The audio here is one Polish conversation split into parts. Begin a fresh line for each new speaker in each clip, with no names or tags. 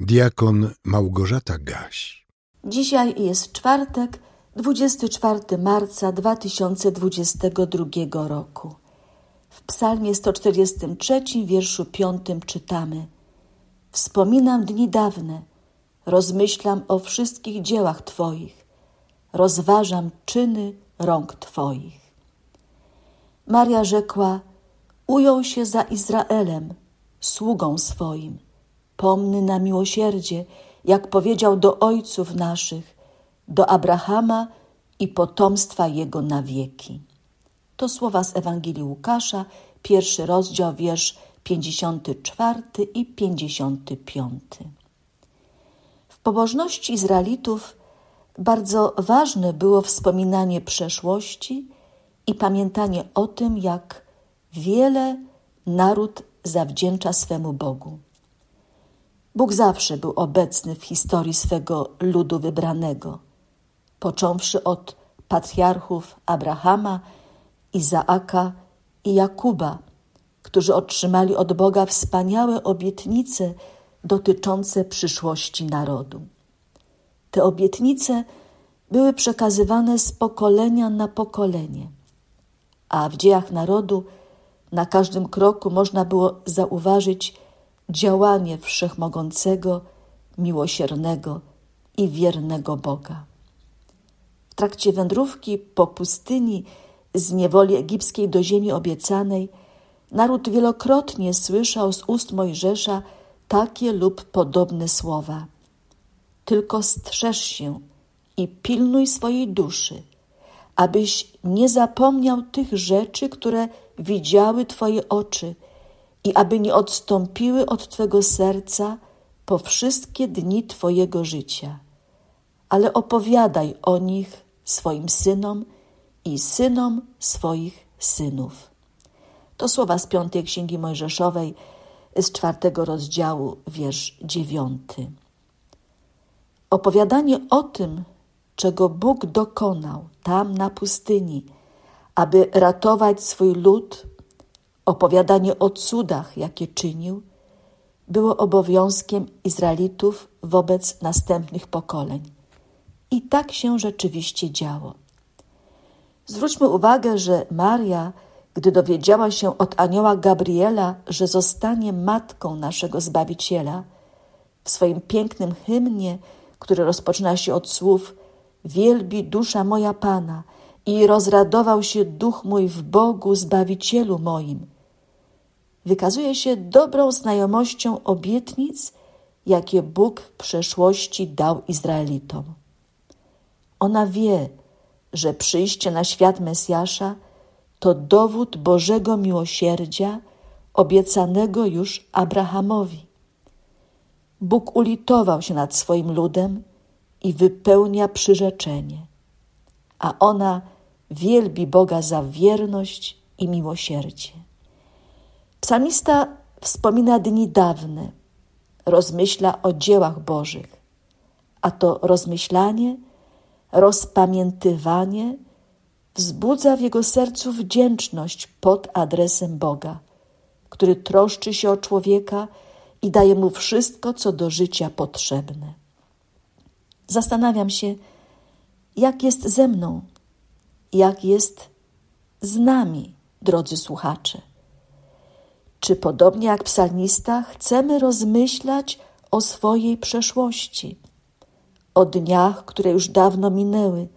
Diakon Małgorzata Gaś.
Dzisiaj jest czwartek, 24 marca 2022 roku. W psalmie 143, wierszu 5 czytamy Wspominam dni dawne, rozmyślam o wszystkich dziełach Twoich, rozważam czyny rąk Twoich. Maria rzekła, ujął się za Izraelem, sługą swoim pomny na miłosierdzie, jak powiedział do ojców naszych, do Abrahama i potomstwa jego na wieki. To słowa z Ewangelii Łukasza, pierwszy rozdział, wiersz 54 i 55. W pobożności Izraelitów bardzo ważne było wspominanie przeszłości i pamiętanie o tym, jak wiele naród zawdzięcza swemu Bogu. Bóg zawsze był obecny w historii swego ludu wybranego, począwszy od patriarchów Abrahama, Izaaka i Jakuba, którzy otrzymali od Boga wspaniałe obietnice dotyczące przyszłości narodu. Te obietnice były przekazywane z pokolenia na pokolenie, a w dziejach narodu na każdym kroku można było zauważyć działanie wszechmogącego, miłosiernego i wiernego Boga. W trakcie wędrówki po pustyni z niewoli egipskiej do ziemi obiecanej, naród wielokrotnie słyszał z ust Mojżesza takie lub podobne słowa. Tylko strzeż się i pilnuj swojej duszy, abyś nie zapomniał tych rzeczy, które widziały Twoje oczy i aby nie odstąpiły od Twego serca po wszystkie dni Twojego życia, ale opowiadaj o nich swoim synom i synom swoich synów. To słowa z piątej Księgi Mojżeszowej z czwartego rozdziału, wiersz dziewiąty. Opowiadanie o tym, czego Bóg dokonał tam na pustyni, aby ratować swój lud Opowiadanie o cudach, jakie czynił, było obowiązkiem Izraelitów wobec następnych pokoleń. I tak się rzeczywiście działo. Zwróćmy uwagę, że Maria, gdy dowiedziała się od anioła Gabriela, że zostanie matką naszego Zbawiciela, w swoim pięknym hymnie, który rozpoczyna się od słów Wielbi dusza moja Pana i rozradował się duch mój w Bogu Zbawicielu moim – wykazuje się dobrą znajomością obietnic, jakie Bóg w przeszłości dał Izraelitom. Ona wie, że przyjście na świat Mesjasza to dowód Bożego miłosierdzia obiecanego już Abrahamowi. Bóg ulitował się nad swoim ludem i wypełnia przyrzeczenie, a ona wielbi Boga za wierność i miłosierdzie. Psalmista wspomina dni dawne, rozmyśla o dziełach Bożych, a to rozmyślanie, rozpamiętywanie wzbudza w jego sercu wdzięczność pod adresem Boga, który troszczy się o człowieka i daje mu wszystko, co do życia potrzebne. Zastanawiam się, jak jest ze mną, jak jest z nami, drodzy słuchacze. Czy podobnie jak psalmista chcemy rozmyślać o swojej przeszłości, o dniach, które już dawno minęły,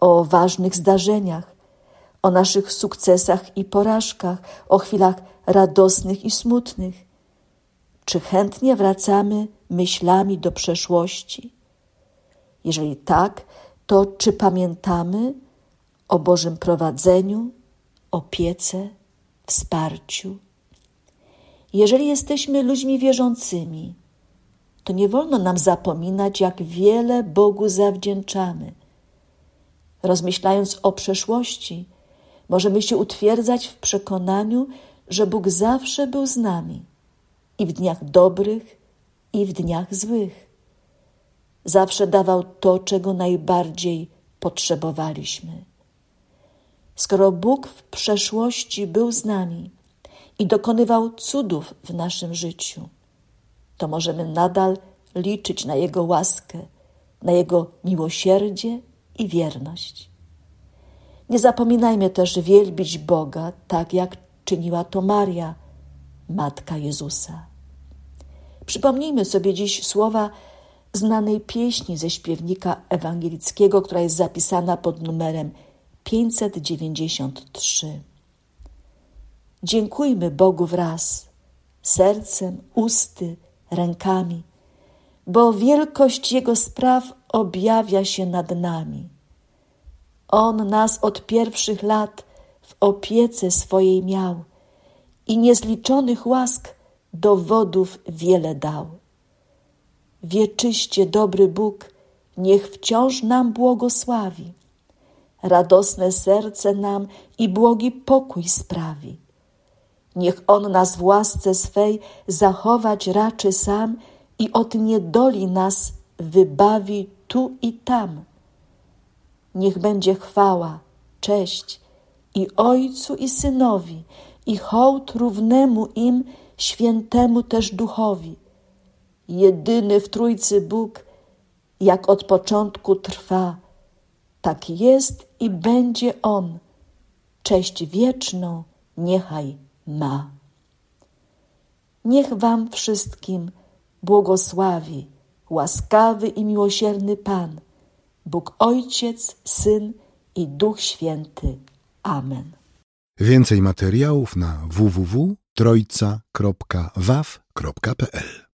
o ważnych zdarzeniach, o naszych sukcesach i porażkach, o chwilach radosnych i smutnych? Czy chętnie wracamy myślami do przeszłości? Jeżeli tak, to czy pamiętamy o Bożym prowadzeniu, opiece, wsparciu? Jeżeli jesteśmy ludźmi wierzącymi, to nie wolno nam zapominać, jak wiele Bogu zawdzięczamy. Rozmyślając o przeszłości, możemy się utwierdzać w przekonaniu, że Bóg zawsze był z nami i w dniach dobrych, i w dniach złych. Zawsze dawał to, czego najbardziej potrzebowaliśmy. Skoro Bóg w przeszłości był z nami, i dokonywał cudów w naszym życiu, to możemy nadal liczyć na Jego łaskę, na Jego miłosierdzie i wierność. Nie zapominajmy też wielbić Boga, tak jak czyniła to Maria, Matka Jezusa. Przypomnijmy sobie dziś słowa znanej pieśni ze śpiewnika ewangelickiego, która jest zapisana pod numerem 593. Dziękujmy Bogu wraz, sercem, usty, rękami, bo wielkość Jego spraw objawia się nad nami. On nas od pierwszych lat w opiece swojej miał i niezliczonych łask dowodów wiele dał. Wieczyście dobry Bóg, niech wciąż nam błogosławi, radosne serce nam i błogi pokój sprawi. Niech On nas w łasce swej zachować raczy sam i od niedoli nas wybawi tu i tam. Niech będzie chwała, cześć i Ojcu i Synowi, i hołd równemu im, świętemu też duchowi. Jedyny w Trójcy Bóg, jak od początku trwa, tak jest i będzie On. Cześć wieczną niechaj ma. Niech Wam wszystkim błogosławi łaskawy i miłosierny Pan, Bóg Ojciec, Syn i Duch Święty. Amen.
Więcej materiałów na www.trojca.waw.pl